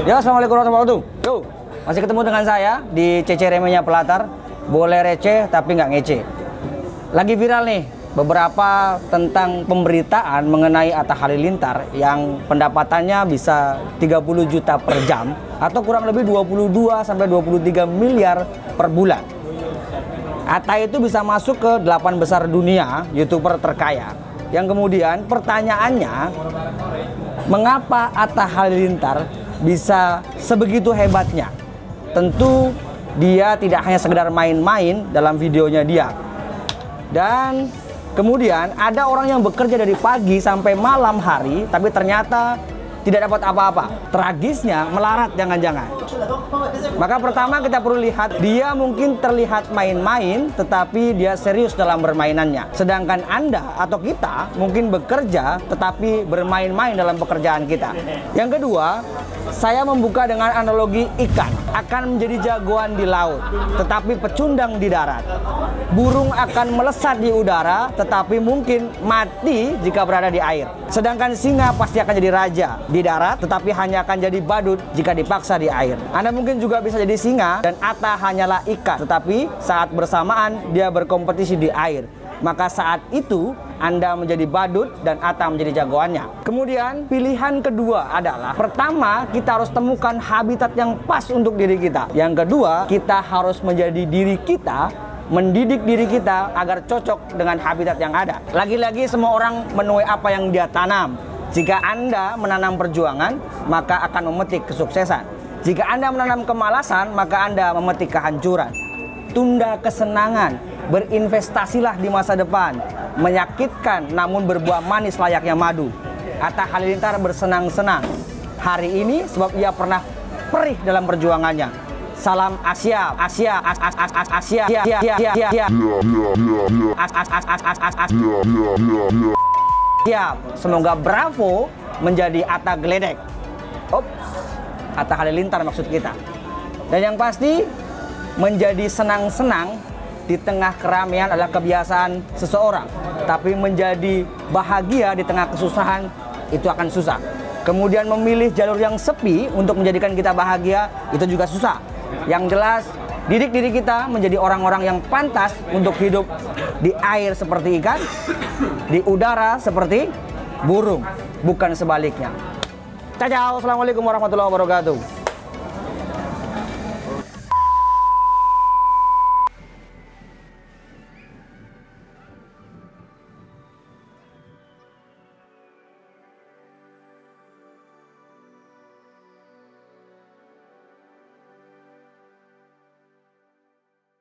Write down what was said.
Ya, assalamualaikum warahmatullahi wabarakatuh. Yo, masih ketemu dengan saya di CC Remenya Pelatar. Boleh receh tapi nggak ngece. Lagi viral nih beberapa tentang pemberitaan mengenai Atta Halilintar yang pendapatannya bisa 30 juta per jam atau kurang lebih 22 sampai 23 miliar per bulan. Atta itu bisa masuk ke 8 besar dunia YouTuber terkaya. Yang kemudian pertanyaannya mengapa Atta Halilintar bisa sebegitu hebatnya? Tentu dia tidak hanya sekedar main-main dalam videonya dia. Dan Kemudian ada orang yang bekerja dari pagi sampai malam hari tapi ternyata tidak dapat apa-apa. Tragisnya melarat jangan-jangan. Maka pertama kita perlu lihat dia mungkin terlihat main-main tetapi dia serius dalam bermainannya. Sedangkan Anda atau kita mungkin bekerja tetapi bermain-main dalam pekerjaan kita. Yang kedua, saya membuka dengan analogi ikan akan menjadi jagoan di laut tetapi pecundang di darat. Burung akan melesat di udara tetapi mungkin mati jika berada di air. Sedangkan singa pasti akan jadi raja di darat tetapi hanya akan jadi badut jika dipaksa di air. Anda mungkin juga bisa jadi singa dan Atta hanyalah ikan tetapi saat bersamaan dia berkompetisi di air. Maka saat itu anda menjadi badut dan Atta menjadi jagoannya. Kemudian pilihan kedua adalah pertama kita harus temukan habitat yang pas untuk diri kita. Yang kedua kita harus menjadi diri kita mendidik diri kita agar cocok dengan habitat yang ada. Lagi-lagi semua orang menuai apa yang dia tanam. Jika Anda menanam perjuangan, maka akan memetik kesuksesan. Jika Anda menanam kemalasan, maka Anda memetik kehancuran. Tunda kesenangan, berinvestasilah di masa depan menyakitkan namun berbuah manis layaknya madu. Atta Halilintar bersenang-senang hari ini sebab ia pernah perih dalam perjuangannya. Salam Asia, Asia, as as as as Asia, Asia, Asia, Asia, as as as as as as as Siap. Semoga Bravo menjadi Atta Geledek. Ops, Atta Halilintar maksud kita. Dan yang pasti menjadi senang-senang di tengah keramaian adalah kebiasaan seseorang. Tapi menjadi bahagia di tengah kesusahan itu akan susah. Kemudian memilih jalur yang sepi untuk menjadikan kita bahagia itu juga susah. Yang jelas didik diri kita menjadi orang-orang yang pantas untuk hidup di air seperti ikan, di udara seperti burung, bukan sebaliknya. Ciao, assalamualaikum warahmatullahi wabarakatuh.